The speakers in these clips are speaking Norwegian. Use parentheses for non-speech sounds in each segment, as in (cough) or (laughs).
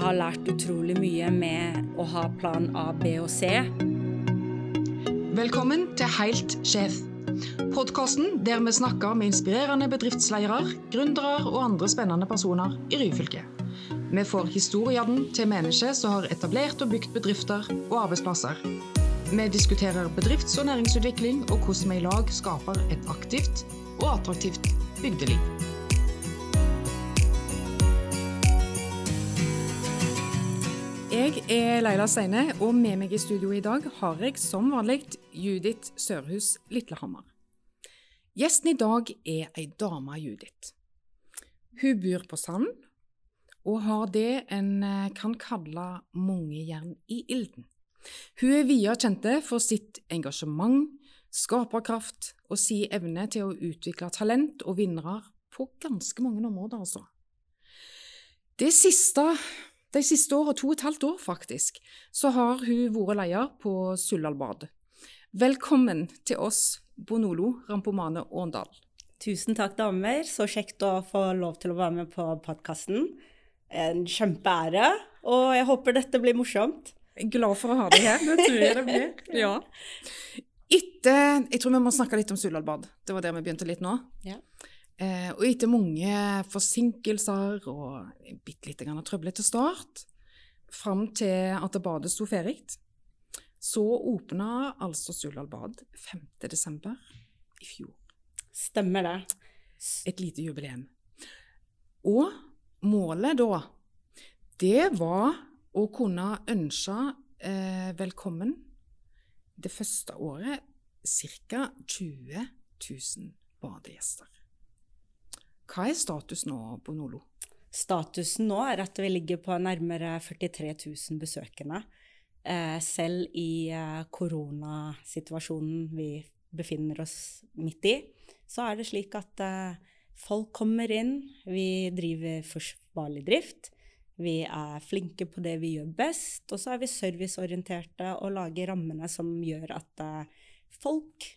jeg har lært utrolig mye med å ha plan A, B og C. Velkommen til Heilt sjef. Podkasten der vi snakker med inspirerende bedriftsledere, gründere og andre spennende personer i Ryfylke. Vi får historiene til mennesker som har etablert og bygd bedrifter og arbeidsplasser. Vi diskuterer bedrifts- og næringsutvikling og hvordan vi i lag skaper et aktivt og attraktivt bygdeliv. Jeg er Leila Steine, og med meg i studio i dag har jeg som vanlig Judith Sørhus Litlehammer. Gjesten i dag er ei dame, Judith. Hun bor på Sand, og har det en eh, kan kalle mange jern i ilden. Hun er via kjente for sitt engasjement, skaperkraft og si evne til å utvikle talent og vinnere på ganske mange områder, altså. Det siste de siste årene, to og et halvt år faktisk, så har hun vært leder på Suldalbad. Velkommen til oss, Bonolo Rampomane Åndal. Tusen takk, damer. Så kjekt å få lov til å være med på podkasten. En kjempeære, og jeg håper dette blir morsomt. Glad for å ha deg her. Det tror jeg det blir. (laughs) Ja. Etter Jeg tror vi må snakke litt om Suldalbad. Det var der vi begynte litt nå. Ja. Eh, og etter mange forsinkelser og bitte lite grann trøblete start, fram til at badet sto ferdig, så åpna altså Suldal bad 5. desember i fjor. Stemmer det. Et lite jubileum. Og målet da, det var å kunne ønske eh, velkommen det første året ca. 20 000 badegjester. Hva er status nå, Bonolo? Statusen nå er at vi ligger på nærmere 43 000 besøkende. Eh, selv i eh, koronasituasjonen vi befinner oss midt i, så er det slik at eh, folk kommer inn. Vi driver forsvarlig drift. Vi er flinke på det vi gjør best. Og så er vi serviceorienterte og lager rammene som gjør at folk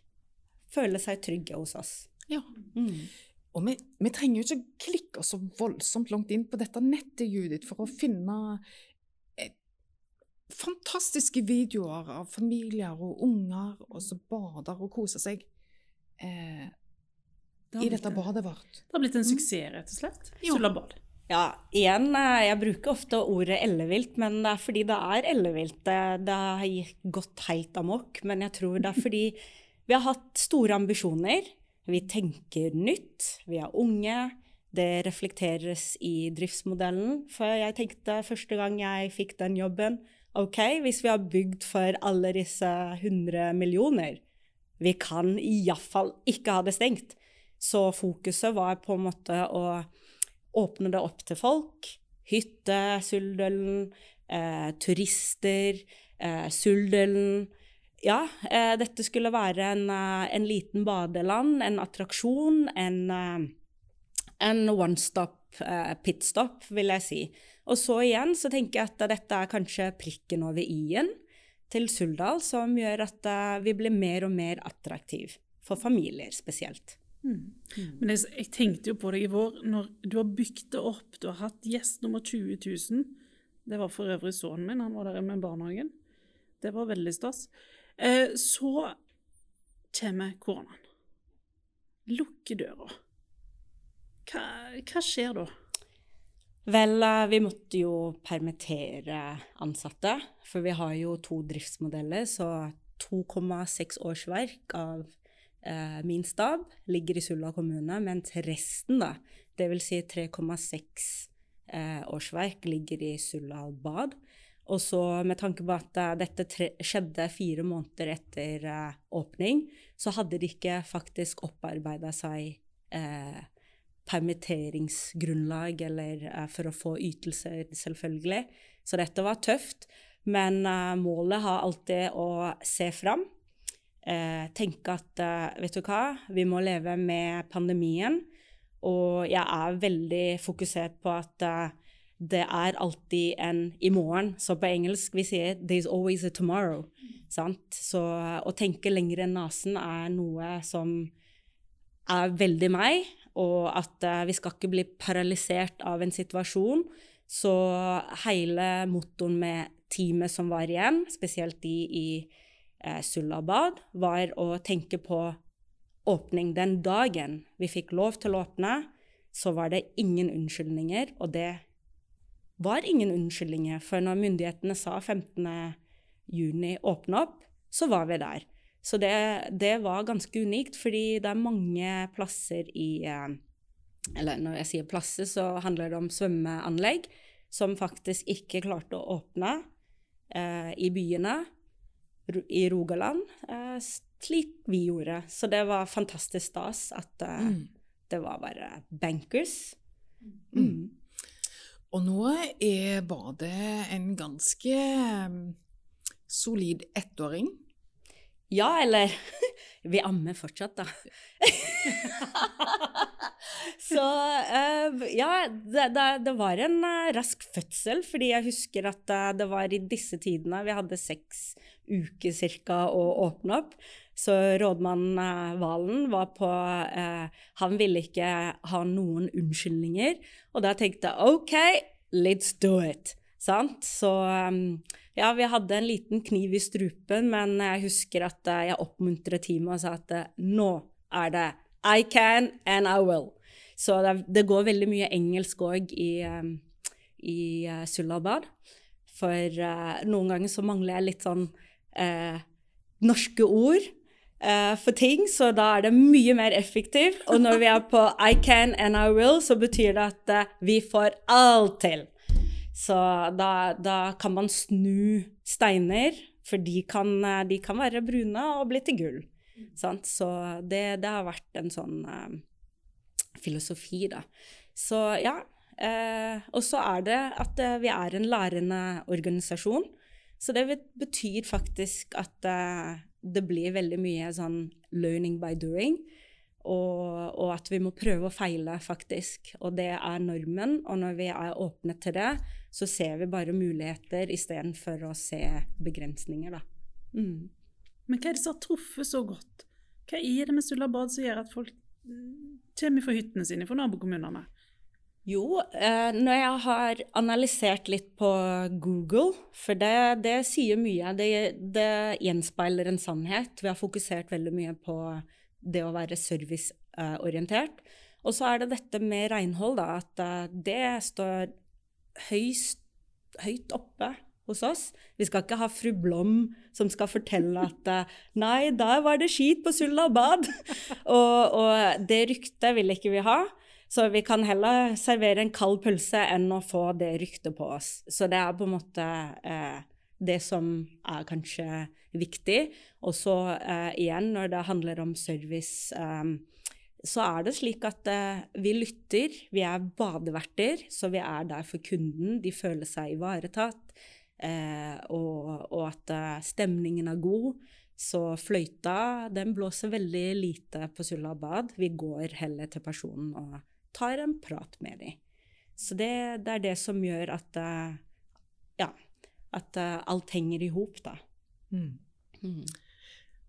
føler seg trygge hos oss. Ja. Mm. Og vi, vi, trenger jo ikke klikke oss så voldsomt langt inn på dette nettet, Judith, for å finne eh, fantastiske videoer av familier og unger og som bader og koser seg eh, i dette badet vårt. Det har blitt en suksess, rett og slett. Ja. Sullabad. Ja, igjen, eh, jeg bruker ofte ordet ellevilt, men det er fordi det er ellevilt. Det, det har gått helt amok. Men jeg tror det er fordi vi har hatt store ambisjoner. Vi tenker nytt, vi er unge. Det reflekteres i driftsmodellen. For jeg tenkte første gang jeg fikk den jobben OK, hvis vi har bygd for alle disse 100 millioner, vi kan iallfall ikke ha det stengt. Så fokuset var på en måte å åpne det opp til folk. Hytte, Suldølen, eh, turister, eh, Suldølen ja, eh, dette skulle være en, uh, en, liten badeland, en attraksjon, en, uh, en one stop eh, pitstop, vil jeg si. Og så igjen så tenker jeg at dette er kanskje prikken over i-en til Suldal, som gjør at vi blir mer og mer attraktiv for familier spesielt. Mm. Mm. Men jeg, jeg, tenkte jo på deg i vår, når du har bygd det opp, du har hatt gjest nummer 20 000. Det var for øvrig sønnen min, han var der med barnehagen. Det var veldig stas. Eh, så kommer koronaen. Lukker døra. Hva, hva skjer da? Vel, eh, vi måtte jo permittere ansatte. For vi har jo to driftsmodeller, så 2,6 årsverk av eh, min stab ligger i Sulla kommune, mens resten, da, dvs. Si 3,6 eh, årsverk, ligger i Sulla bad. Og så med tanke på at uh, dette skjedde fire måneder etter uh, åpning, så hadde de ikke faktisk opparbeida seg uh, permitteringsgrunnlag eller for å få ytelser, selvfølgelig. Så dette var tøft. Men målet har alltid å se fram. tenke at vet du hva, vi må leve med pandemien. Og jeg er veldig fokusert på at det er alltid en i morgen. Så på engelsk vi sier 'there's always a tomorrow'. Sant? Så å tenke lenger enn nesen er noe som er veldig meg. Og at uh, vi skal ikke bli paralysert av en situasjon, Så hele motoren med teamet som var igjen, spesielt de i eh, Sullabad, var å tenke på åpning den dagen vi fikk lov til å åpne. Så var det ingen unnskyldninger, og det var ingen unnskyldninger. For når myndighetene sa 15. juni åpne opp, så var vi der. Så det, det var ganske unikt, fordi det er mange plasser i eh, eller når jeg sier plasser, så handler det om svømmeanlegg som faktisk ikke klarte å åpne eh, i byene i Rogaland, eh, slik vi gjorde. Så det var fantastisk stas at eh, mm. det var bare bankers. Mm. Og nå er badet en ganske mm, solid ettåring. Ja, eller (laughs) Vi ammer fortsatt, da. (laughs) Så uh, ja, det, det, var en uh, rask fødsel, fordi jeg husker at uh, det var i disse tidene vi hadde seks uker cirka å åpne opp. Så rådmann Valen var på Han ville ikke ha noen unnskyldninger. Og da tenkte jeg OK, let's do it. Sant? Så um, ja, vi hadde en liten kniv i strupen, men jeg husker at jeg oppmuntret teamet og sa at nå er det I can and I will. Så det, det går veldig mye engelsk òg i, i Sullabad. For uh, noen ganger så mangler jeg litt sånn uh, norske ord eh, for ting, så da er det mye mer effektivt. Og når vi er på I can and I will, så betyr det at eh, vi får alt til. Så da, da, kan man snu steiner, for de kan, uh, de kan være brune og bli til gull. Sant? Så det, det, har vært en sånn filosofi, da. Så ja. Eh, og så er det at eh, vi er en lærende organisasjon. Så det betyr faktisk at uh, det blir veldig mye sånn learning by doing. Og, og, at vi må prøve å feile, faktisk. Og det er normen. Og når vi er åpne til det, så ser vi bare muligheter istedenfor å se begrensninger, da. Mm. Men hva er det som har truffet så godt? Hva er det med Sullabad som gjør at folk kommer fra hyttene sine fra nabokommunene? Jo, eh, når jeg har analysert litt på Google, for det, det sier mye. Det, det, gjenspeiler en sannhet. Vi har fokusert veldig mye på det å være serviceorientert. Og så er det dette med renhold, da, at eh, det står høyst, høyt oppe hos oss. Vi skal ikke ha fru Blom som skal fortelle at eh, nei, der var det skit på Sulla bad. (laughs) og, og, det ryktet vil ikke vi ha. Så vi kan heller servere en kald pølse enn å få det ryktet på oss. Så det er på en måte eh, det som er kanskje viktig. Og så eh, igjen, når det handler om service eh, så er det slik at eh, vi lytter. Vi er badeverter, så vi er der for kunden. De føler seg ivaretatt eh, og, og, at eh, stemningen er god. Så fløyta den blåser veldig lite på Sulla bad. Vi går heller til personen og tar en prat med dem. Så det, det, er det som gjør at eh, ja, at eh, alt henger i hop, da. Mm. Mm.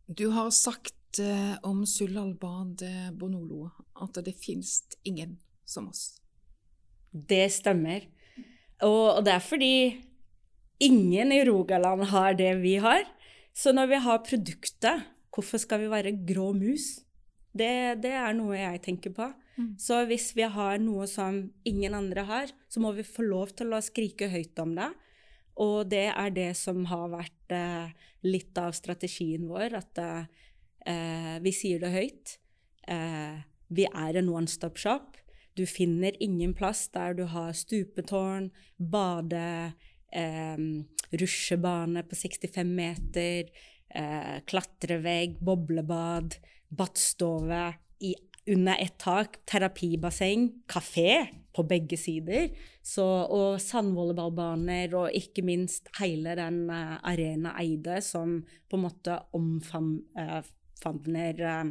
Du har sagt eh, om Sullal-bad Bonolo at det finnes ingen som oss. Det stemmer. Og, og, det er fordi Ingen i Rogaland har det vi har. Så når vi har produktet, hvorfor skal vi være grå mus? Det, det er noe jeg tenker på. Mm. Så hvis vi har noe som ingen andre har, så må vi få lov til å skrike høyt om det. Og det er det som har vært eh, litt av strategien vår, at eh, vi sier det høyt. Eh, vi er en one stop shop. Du finner ingen plass der du har stupetårn, bade, eh, rusjebane på 65 meter, eh, klatrevegg, boblebad, badstue under ett tak, terapibasseng, kafé på begge sider. Så, og sandvolleyballbaner, og ikke minst hele den uh, Arena Eide som på en måte omfavner uh,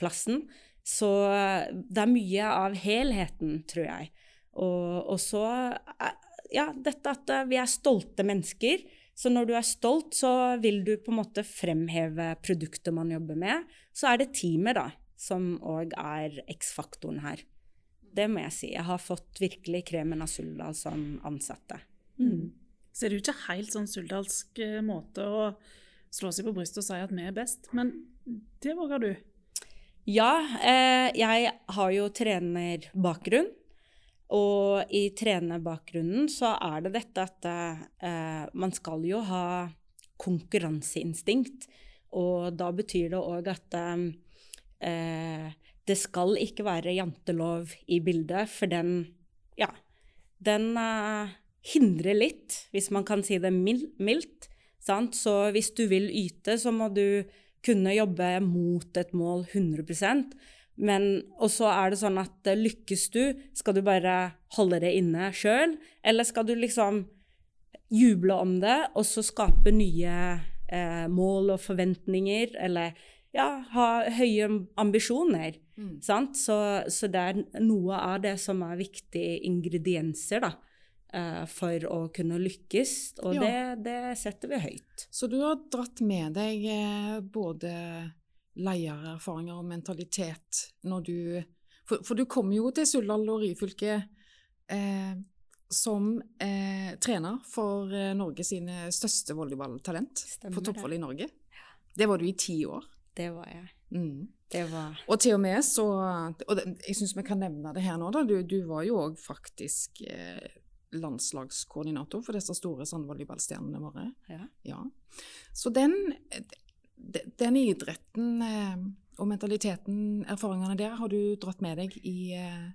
plassen. Så det er mye av helheten, tror jeg. Og, og så ja, dette at eh, vi er stolte mennesker. Så når du er stolt, så vil du på en måte fremheve produktet man jobber med. Så er det teamet, da, som òg er X-faktoren her. det må jeg si. Jeg har fått virkelig kremen av Suldal som ansatte. Mm. Ser er det jo ikke helt sånn suldalsk eh, måte å slå seg på brystet og si at vi er best, men det våger du. Ja, eh, jeg har jo trenerbakgrunn. Og i trenerbakgrunnen så er det dette at eh, man skal jo ha konkurranseinstinkt. Og da betyr det òg at eh, det skal ikke være jantelov i bildet, for den ja, den eh, hindrer litt, hvis man kan si det mildt. Sant? Så hvis du vil yte, så må du kunne jobbe mot et mål 100% men Og så er det sånn at eh, lykkes du, skal du bare holde det inne sjøl, eller skal du liksom juble om det, og så skape nye eh, mål og forventninger, eller ja, ha høye ambisjoner. Mm. Sant? Så, så, det er noe av det som er viktige ingredienser, da. Uh, for å kunne lykkes, og ja. det, det, setter vi høyt. Så du har dratt med deg eh, både leiererfaringer og mentalitet når du For, for du kom jo til Suldal og Ryfylke eh, som eh, trener for eh, Norge sine største volleyballtalent Stemmer for toppvoll i Norge. Det var du i ti år. Det var jeg. Mm. Det var Og til og med så Og jeg syns vi kan nevne det her nå, da. Du, du var jo òg faktisk eh, landslagskoordinator for disse store sandvolleyballstjernene våre. Ja. ja. Så den, den idretten eh, og mentaliteten, erfaringene der, har du dratt med deg i eh,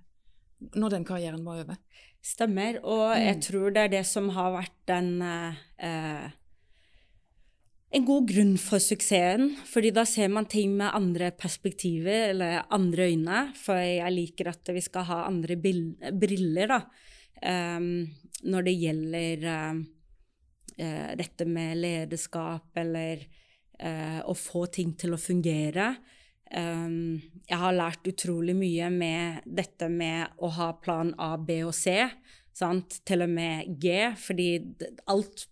når den karrieren var over? Stemmer, og jeg mm. tror det er det som har vært den eh, en god grunn for suksessen, fordi da ser man ting med andre perspektiver eller andre øyne. For jeg liker at vi skal ha andre briller da, um, når det gjelder um, uh, dette med lederskap eller uh, å få ting til å fungere. Um, jeg har lært utrolig mye med dette med å ha plan A, B og C. Sant? Til og med G, fordi alt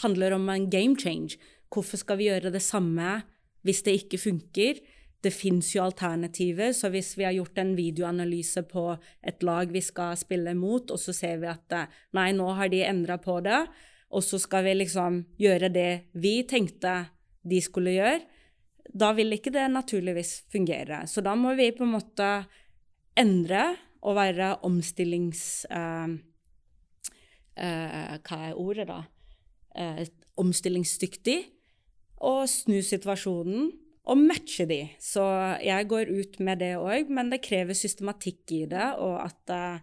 handler om en game change. Hvorfor skal vi gjøre det samme hvis det ikke funker? Det fins jo alternativer, så hvis vi har gjort en videoanalyse på et lag vi skal spille mot, og så ser vi at nei, nå har de endra på det, og så skal vi liksom gjøre det vi tenkte de skulle gjøre, da vil ikke det naturligvis fungere. Så da må vi på en måte endre og være omstillings... Uh, uh, hva er ordet, da? Uh, omstillingsdyktig. Og snu situasjonen og matche de. Så jeg går ut med det òg, men det krever systematikk i det, og at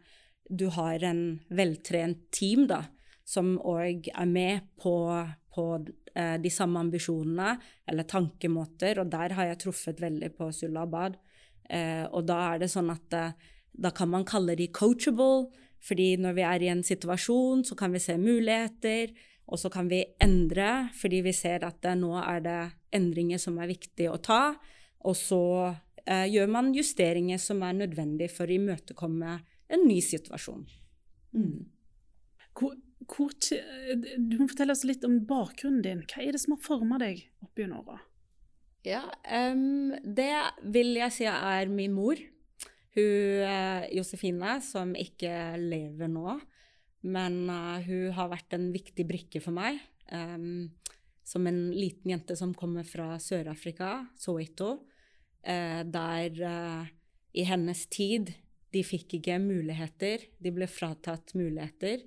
du har en veltrent team da, som òg er med på, på uh, de samme ambisjonene eller tankemåter, og der har jeg truffet veldig på Sulabad. Uh, og da er det sånn at da kan man kalle de coachable, fordi når vi er i en situasjon, så kan vi se muligheter, og så kan vi endre, fordi vi ser at det, nå er det endringer som er viktige å ta, og så eh, gjør man justeringer som er nødvendige for å imøtekomme en ny situasjon. Mm. Hvor, hvor, du må fortelle oss litt om bakgrunnen din. Hva er det som har forma deg opp gjennom åra? Ja, um, det vil jeg si er min mor. Hun uh, Josefine, som ikke lever nå. Men uh, hun har vært en viktig brikke for meg. Um, som en liten jente som kommer fra Sør-Afrika, Soweto. Uh, der i hennes tid de fikk ikke muligheter. De ble fratatt muligheter.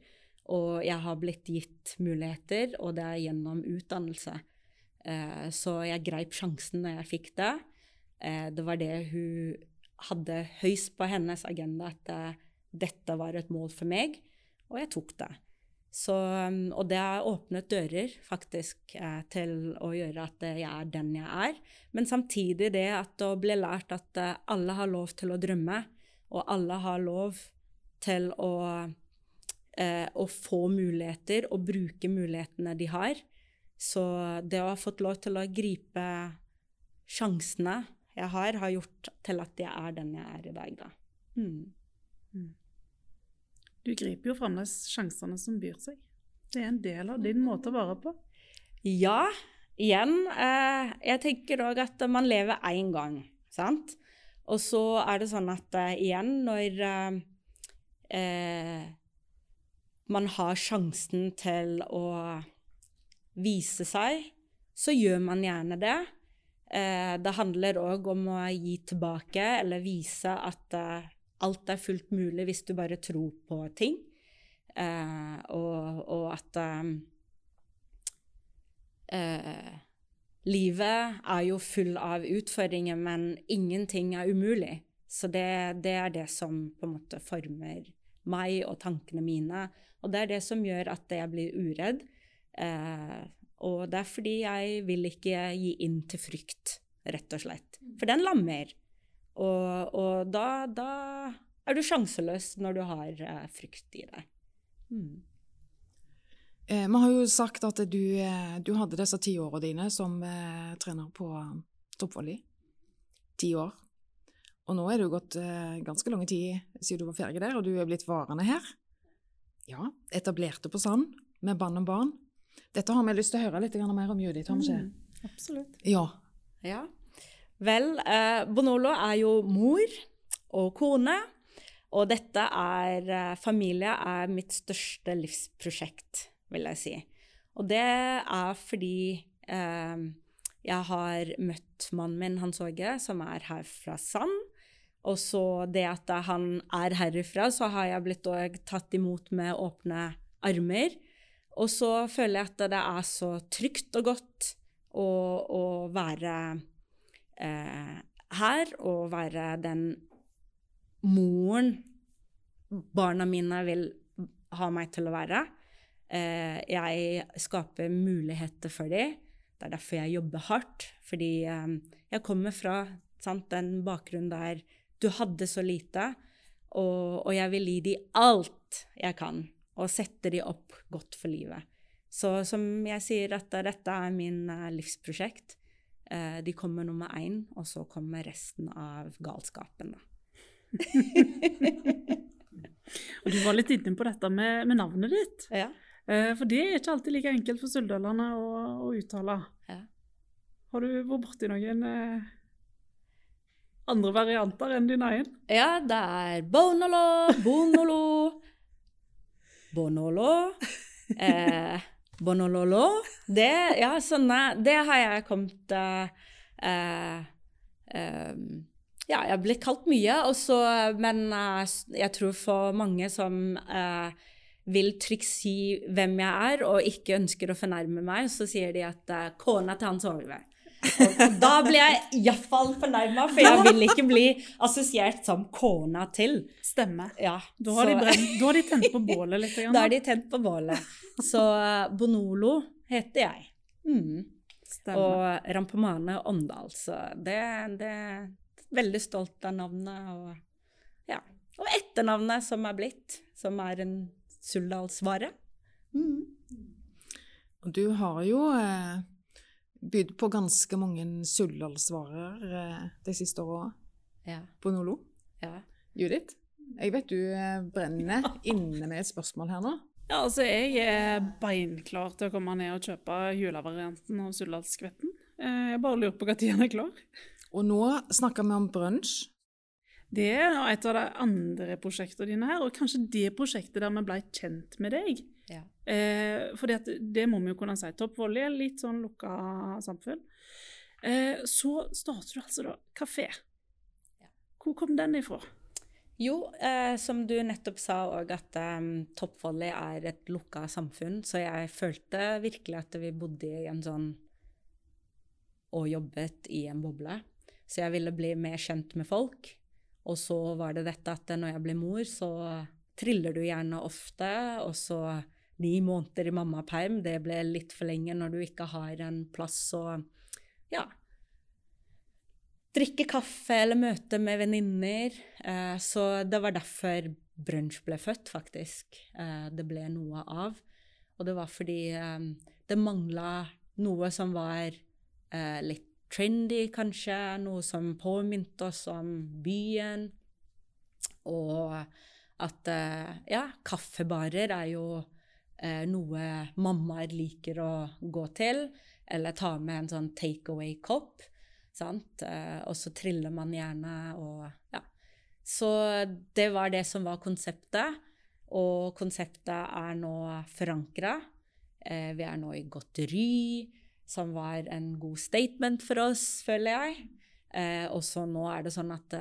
Og jeg har blitt gitt muligheter, og det er gjennom utdannelse. Så jeg greip sjansen når jeg fikk det. Det var det hun hadde høyst på hennes agenda, at dette var et mål for meg, og jeg tok det. Så, mm, og det har åpnet dører, faktisk, eh, til å gjøre at jeg er den jeg er. Men samtidig det at å bli lært at eh, alle har lov til å drømme, og alle har lov til å eh, å få muligheter og bruke mulighetene de har. Så det å ha fått lov til å gripe sjansene jeg har, har gjort til at jeg er den jeg er i dag, da. Mm. Mm. Du griper jo fremdeles sjansene som byr seg. Det er en del av din måte å være på. Ja. Igjen, eh, jeg tenker òg at man lever én gang, sant? Og så er det sånn at eh, igjen, når eh, eh, man har sjansen til å vise seg, så gjør man gjerne det. Eh, det handler òg om å gi tilbake, eller vise at eh, alt er fullt mulig hvis du bare tror på ting. Eh, og, og, at eh, Livet er jo full av utfordringer, men ingenting er umulig. Så det, det, er det som på en måte former meg og tankene mine. Og det er det som gjør at jeg blir uredd. Eh, og det er fordi jeg vil ikke gi inn til frykt, rett og slett. For den lammer. Og, og da, da, er du sjanseløs når du har eh, frykt i deg. Mm. Eh, vi har jo sagt at du, eh, du hadde disse ti åra dine som eh, trener på eh, toppvolley. Ti år. Og nå er det jo gått ganske lang tid siden du var ferdig der, og du er blitt varende her. Ja, etablerte på Sand med band og barn. Dette har vi lyst til å høre litt mer om, Judith. Har vi ikke? Mm, absolutt. Ja. ja. Vel, eh, Bonolo er jo mor og kone. Og dette er Familie er mitt største livsprosjekt vil jeg si. Og det er fordi eh, jeg har møtt mannen min, Hans Åge, som er her fra Sand. Og så det at han er herifra, så har jeg blitt tatt imot med åpne armer. Og så føler jeg at det er så trygt og godt å, å være eh, her og være den moren barna mine vil ha meg til å være. Eh, jeg skaper muligheter for dem. Det er derfor jeg jobber hardt. Fordi eh, jeg kommer fra sant, den bakgrunnen der du hadde så lite, og, og jeg vil gi dem alt jeg kan, og sette dem opp godt for livet. Så som jeg sier, at dette er min uh, livsprosjekt. Uh, de kommer nummer én, og så kommer resten av galskapen, da. (laughs) og du var litt inne på dette med, med navnet ditt. Ja. Eh, for det er ikke alltid like enkelt for suldølene å, å, uttale. Ja. Har du vært borti noen eh, andre varianter enn din egen? Ja, det er bonolo, bonolo, bonolo, (laughs) eh, bonololo. Det, ja, sånne, det har jeg kommet eh, eh ja, jeg har blitt kalt mye, også, men jeg tror for mange som uh, vil trygt si hvem jeg er, og ikke ønsker å fornærme meg, så sier de at uh, kona til Hans Ove. Og da blir jeg iallfall fornærma, for jeg vil ikke bli assosiert som kona til. Stemmer. Ja, da, har de brent, da, har de tent på bålet litt? Igjen, (laughs) da har de tent på bålet. Så uh, Bonolo heter jeg. Mm. Og Rampomane Åndal. Så det, det er Veldig stolt av navnet. Og, ja. og etternavnet som er blitt, som er en Suldalsvare. Mm. Og du har jo eh, bydd på ganske mange Suldalsvarer eh, de siste åra ja. på Nolo. Ja. Judith, jeg vet du eh, brenner inne med et spørsmål her nå. Ja, altså jeg er beinklar til å komme ned og kjøpe julevarianten av Suldalskvetten. Eh, jeg bare lurer på når den er klar. Og nå snakker vi om brunsj det er et av de andre prosjektene dine her, og kanskje det prosjektet der vi ble kjent med deg. Ja. Eh, for det må vi jo kunne si. Topp Volley er litt sånn lukka samfunn. Eh, så starter du altså da kafé. Ja. Hvor kom den ifra? Jo, eh, som du nettopp sa òg, at um, toppvolley er et lukka samfunn. Så jeg følte virkelig at vi bodde i en sånn Og jobbet i en boble. Så jeg ville bli mer kjent med folk. Og så var det dette at når jeg ble mor, så triller du gjerne ofte. Og så ni måneder i mammaperm, det ble litt for lenge når du ikke har en plass å ja, drikke kaffe eller møte med venninner. Eh, så det var derfor brunsj ble født, faktisk. Eh, det ble noe av. Og det var fordi eh, det mangla noe som var litt trendy, kanskje. Noe som påminte oss om byen. Og at eh, ja, kaffebarer er jo eh, noe mammaer liker å gå til. Eller ta med en sånn take away-kopp. Eh, og så triller man gjerne og ja. Så det var det som var konseptet. Og konseptet er nå forankra. Vi er nå i godteri, som var en god statement for oss, føler jeg. Eh, og så nå er det sånn at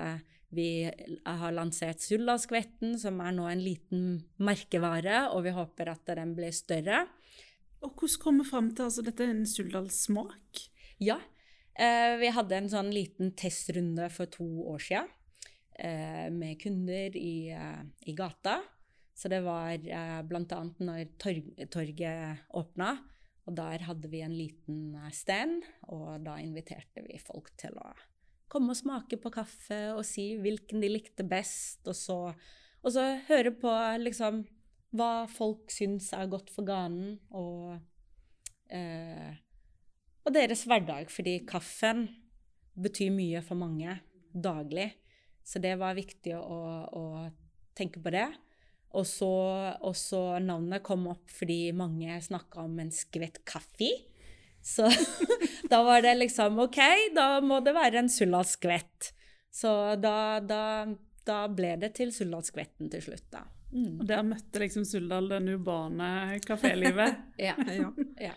vi har lansert Sullaskvetten, som er nå en liten merkevare, og vi håper at den blir større. Og hvordan kom vi fram til altså, dette er en Suldal-smak? Ja, eh, vi hadde en sånn liten testrunde for to år sia eh, med kunder i, eh, i, gata. Så det var eh, bl.a. når torg, torget åpna, og der hadde vi en liten eh, stand, og da inviterte vi folk til å komme og smake på kaffe og si hvilken de likte best, og så, og så høre på liksom hva folk syns er godt for ganen, og, eh, og deres hverdag. Fordi kaffen betyr mye for mange daglig. Så det var viktig å, å tenke på det. Og så, navnet kom opp fordi mange snakka om en skvett kaffe. Så (laughs) da var det liksom OK, da må det være en Sulla-skvett. Så da, da, da, ble det til Sulla-skvetten til slutt, da. Mm. Og der møtte liksom Suldal det urbane kafélivet. (laughs) ja. (laughs) ja. ja.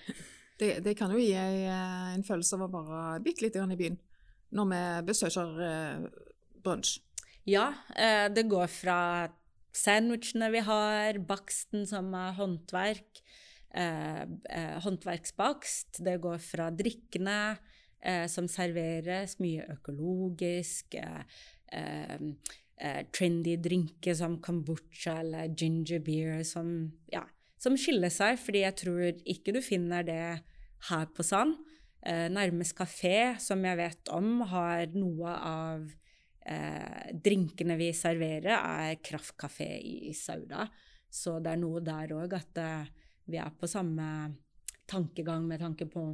Det, det, kan jo gi eh, en følelse av å være bitte litt i byen når vi besøker eh, brunsj. Ja, eh, det går fra sandwichene vi har, baksten som er håndverk, eh, eh, håndverksbakst. Det går fra drikkene eh, som serveres, mye økologisk. Eh, eh, trendy drinker som kombucha eller ginger beer som, ja, som skiller seg, fordi jeg tror ikke du finner det her på Sand. Eh, nærmest kafé, som jeg vet om, har noe av eh, drinkene vi serverer, er kraftkafé i Sauda. Så det er noe der òg at eh, vi er på samme tankegang med tanke på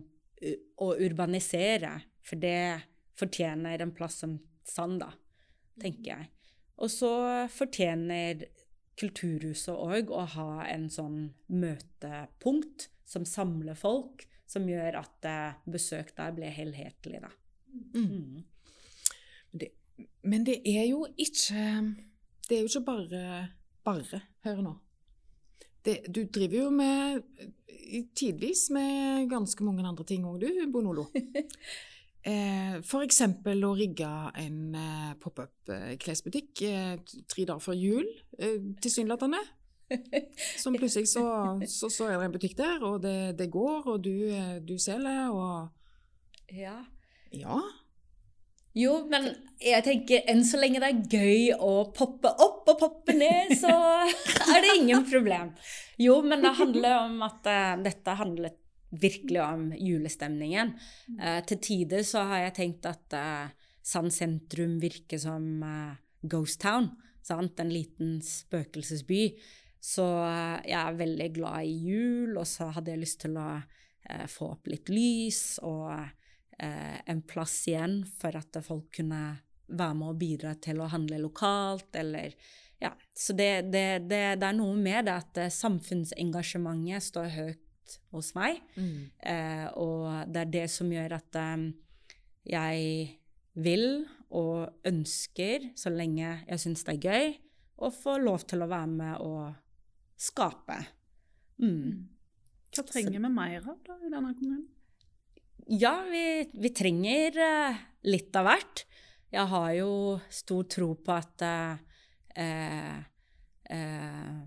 å urbanisere. For det fortjener en plass som Sand, da, tenker jeg. Og så fortjener Kulturhuset òg å ha en sånn møtepunkt som samler folk, som gjør at eh, besøk der blir helhetlig, da. Mm. Mm. Det, men det er jo ikke Det er jo ikke bare bare, hør nå. Det, du driver jo med tidvis med ganske mange andre ting òg, du, Bonolo. (laughs) Eh, F.eks. å rigge en eh, pop-up-klesbutikk eh, tre dager før jul, eh, tilsynelatende. (laughs) Som plutselig så, så, så, er det en butikk der, og det, det går, og du, eh, du selger, og Ja. Ja. Jo, men jeg tenker enn så lenge det er gøy å poppe opp og poppe ned, så (laughs) er det ingen problem. Jo, men det handler om at uh, dette handler virkelig om julestemningen. Uh, til tider så har jeg tenkt at uh, Sand sentrum virker som uh, Ghost Town. Sant? En liten spøkelsesby. Så jeg er veldig glad i jul, og så hadde jeg lyst til å få opp litt lys og en plass igjen for at folk kunne være med og bidra til å handle lokalt, eller ja, så det, det, det, det, er noe med det at samfunnsengasjementet står høyt hos meg. Mm. Eh, og det er det som gjør at um, jeg vil og ønsker, så lenge jeg syns det er gøy, å få lov til å være med og skape. Mm. Hva trenger vi mer av da i denne kommunen? Ja, vi, vi trenger uh, litt av hvert. Jeg har jo stor tro på at uh, uh,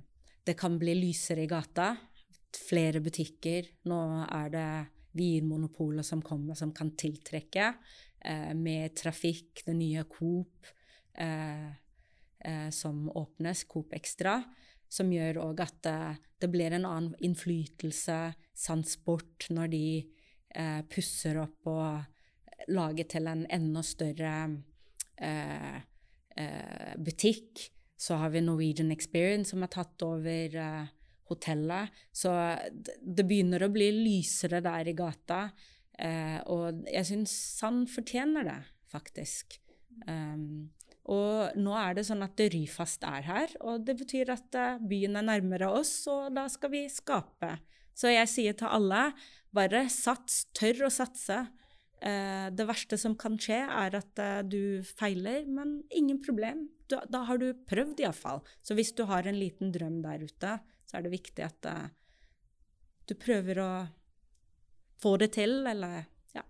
det kan bli lysere i gata flere butikker. Nå er det Vinmonopolet som kommer, som kan tiltrekke. Eh, med trafikk, det nye Coop eh, eh, som åpnes, Coop Extra, som gjør òg at eh, det blir en annen innflytelse, Sandsport, når de eh, pusser opp og lager til en enda større eh, butikk. Så har vi Norwegian Experience, som har tatt over hotellet. Så det begynner å bli lysere der i gata. Eh, og jeg syns Sand fortjener det, faktisk. Um, og nå er det sånn at Ryfast er her, og det betyr at uh, byen er nærmere oss, og da skal vi skape. Så jeg sier til alle, bare sats, tør å satse. Eh, det verste som kan skje, er at eh, du feiler, men ingen problem. Da har du prøvd, iallfall. Så hvis du har en liten drøm der ute, så er det viktig at eh, du prøver å få det til, eller ja,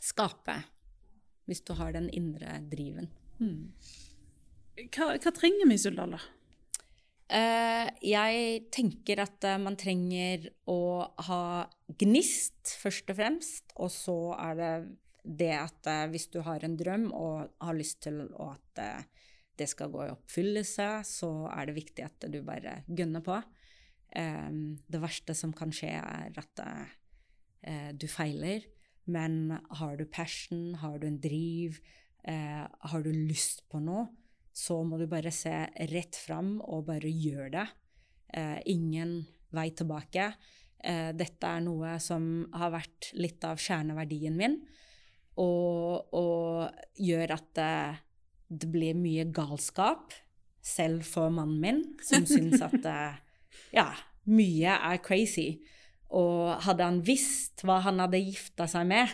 skape. Hvis du har den indre driven. Mm. Hva, hva trenger vi i Suldal, da? Eh, jeg tenker at uh, man trenger å ha gnist, først og fremst. Og så er det det at uh, hvis du har en drøm og har lyst til at det skal gå i oppfyllelse, så er det viktig at du bare gønner på. det verste som kan skje, er at du feiler. Men har du passion, har du en driv, har du lyst på noe, så må du bare se rett fram og bare gjøre det. Eh, ingen vei tilbake. Eh, dette er noe som har vært litt av kjerneverdien min, og, og gjør at det, det, blir mye galskap, selv for mannen min, som syns at (laughs) ja, mye er crazy. Og hadde han visst hva han hadde gifta seg med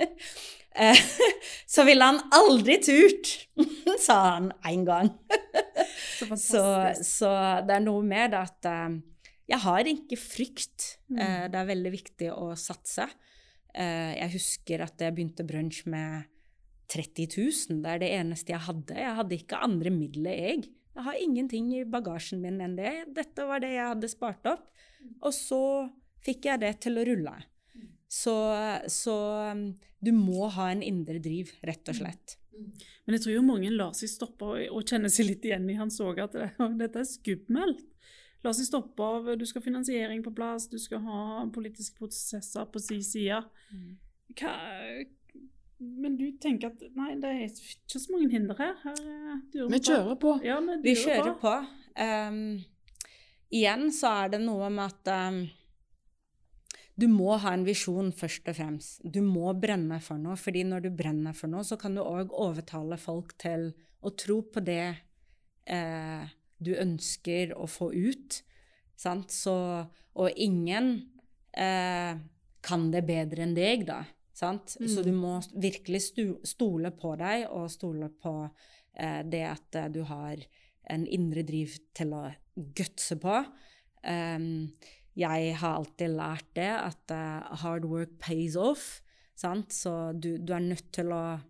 Eh, (laughs) (laughs) (laughs) så ville han aldri turt, (laughs) sa han en gang. (laughs) så, så, så, det er noe med at uh, jeg har ikke frykt. Uh, det er veldig viktig å satse. Jeg husker at jeg begynte brunsj med 30 000. Det er det eneste jeg hadde. Jeg hadde ikke andre midler, jeg. Jeg har ingenting i bagasjen min enn det. Dette var det jeg hadde spart opp. Og så fikk jeg det til å rulle. Så, så um, du må ha en indre driv, rett og slett. Men jeg tror jo mange lar seg stoppe og, og kjenner seg litt igjen i hans òg, at det, (laughs) dette er skummelt. La seg stoppe av Du skal ha finansiering på plass, du skal ha politiske prosesser på sin side. Hva, men du tenker at nei, det er ikke så mange hinder her. her vi kjører på. Ja, vi, vi kjører på. på. Um, igjen så er det noe med at um, du må ha en visjon først og fremst. Du må brenne for noe, fordi når du brenner for noe, så kan du òg overtale folk til å tro på det eh, du ønsker å få ut. Sant? Så, og ingen eh, kan det bedre enn deg, da. Sant? Mm. Så du må virkelig stole på deg, og stole på eh, det at du har en indre driv til å gutse på. Um, jeg har alltid lært det, at uh, hard work pays off. Sant? Så du, du, er nødt til å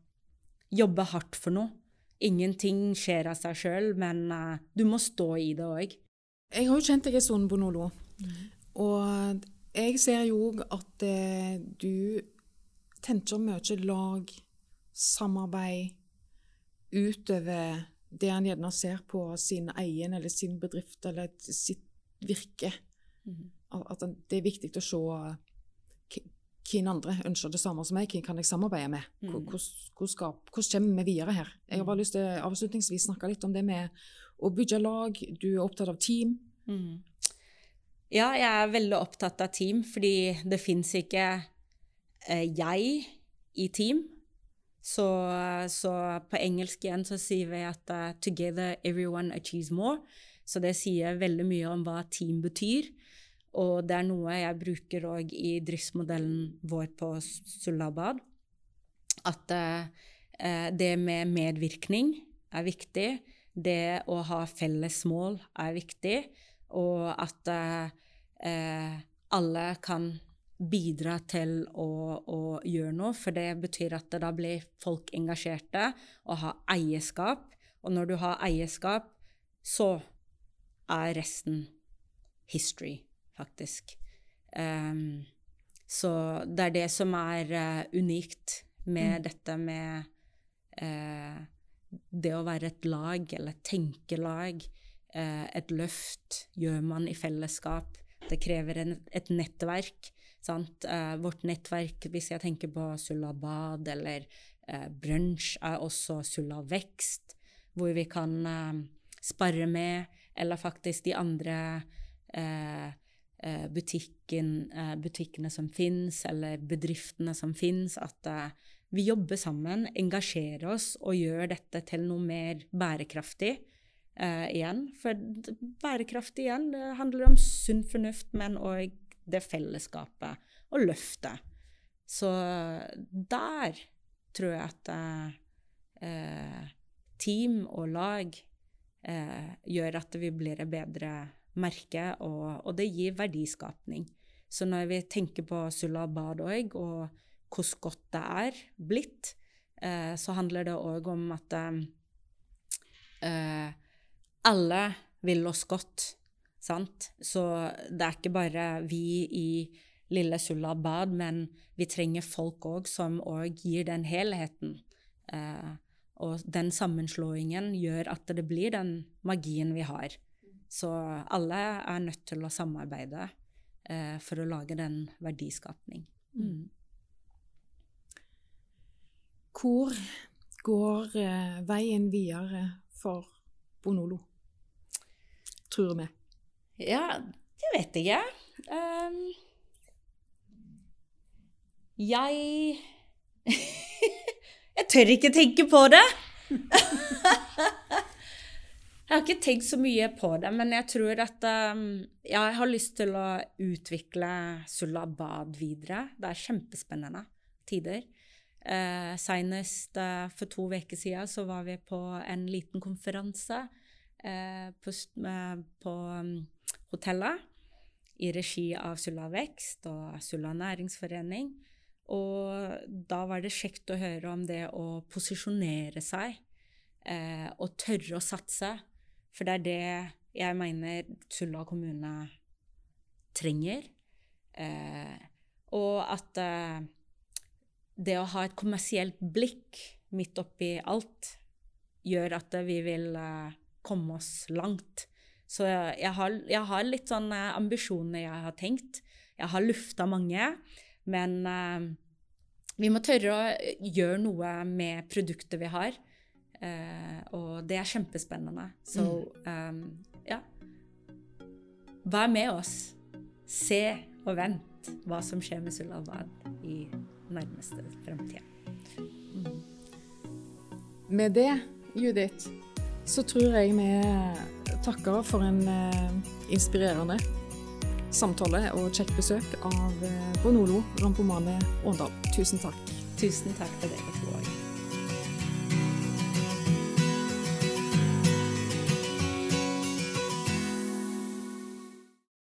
jobbe hardt for noe. Ingenting skjer av seg sjøl, men uh, du må stå i det òg. Jeg har jo kjent deg en stund, Bonolo. Mm. Og jeg ser jo at uh, du tenker mye lag, samarbeid, utover det han gjerne ser på sin egen eller sin bedrift eller sitt virke. Mm. At det er viktig å se hvem andre ønsker det samme som meg, hvem kan jeg samarbeide med? Mm. Hvordan, kommer vi videre her? Jeg har bare lyst til avslutningsvis snakke litt om det med å bygge lag. Du er opptatt av team. Mm. Ja, jeg er veldig opptatt av team, fordi det fins ikke eh, jeg i team. Så, så, på engelsk igjen så sier vi at uh, 'together everyone achieves more'. Så det sier veldig mye om hva team betyr. Og det er noe jeg bruker òg i driftsmodellen vår på Sulabad. At eh, det med medvirkning er viktig. Det å ha felles mål er viktig. Og at eh, alle kan bidra til å, å, gjøre noe, for det betyr at da blir folk engasjerte og har eierskap. Og når du har eierskap, så er resten history faktisk. Um, så det er det som er uh, unikt med mm. dette med uh, det å være et lag, eller tenke lag. Uh, et løft gjør man i fellesskap. Det krever en, et nettverk. Sant? vårt nettverk, hvis jeg tenker på Sulabad eller uh, Brunsj, er også Sulla Vekst, hvor vi kan spare med, eller faktisk de andre eh, Eh, butikken, eh, butikkene som fins, eller bedriftene som fins, at eh, vi jobber sammen, engasjerer oss og gjør dette til noe mer bærekraftig uh, igjen. For bærekraftig igjen, det handler om sunn fornuft, men òg det fellesskapet og løftet. Så der tror jeg at eh, team og lag eh, gjør at vi blir et bedre merke, og, og, det gir verdiskapning. Så når vi tenker på Sulla bad òg, og hvor godt det er blitt, eh, så handler det òg om at eh, alle vil oss godt. Sant? Så det er ikke bare vi i lille Sulla bad, men vi trenger folk òg som òg gir den helheten. Eh, og den sammenslåingen gjør at det blir den magien vi har. Så alle er nødt til å samarbeide eh, for å lage den verdiskapning. Mm. Hvor går eh, veien videre for Bonolo, tror vi? Ja, det vet jeg ikke. Um, jeg (laughs) Jeg tør ikke tenke på det. (laughs) jeg har ikke tenkt så mye på det, men jeg tror at um, jeg har lyst til å utvikle Sulla bad videre. Det er kjempespennende tider. Uh, Senest uh, for to uker siden så var vi på en liten konferanse uh, på, på um, hotellet i regi av Sulla Vekst og Sulla Næringsforening. Og da var det kjekt å høre om det å posisjonere seg eh, og tørre å satse. For det er det jeg mener Sulla kommune trenger. Eh, og at eh, det å ha et kommersielt blikk midt oppi alt gjør at vi vil eh, komme oss langt. Så jeg har, jeg har litt sånne ambisjoner jeg har tenkt. Jeg har lufta mange. Men uh, vi må tørre å gjøre noe med produktet vi har. Uh, og det er kjempespennende. Så um, ja. Vær med oss. Se og vent hva som skjer med Sulawad i nærmeste fremtid. Mm. Med det, Judith, så tror jeg vi takker for en uh, inspirerende samtale og kjekt besøk av eh, Bonolo Rampomane Åndal. Tusen takk. Tusen takk til dere to òg.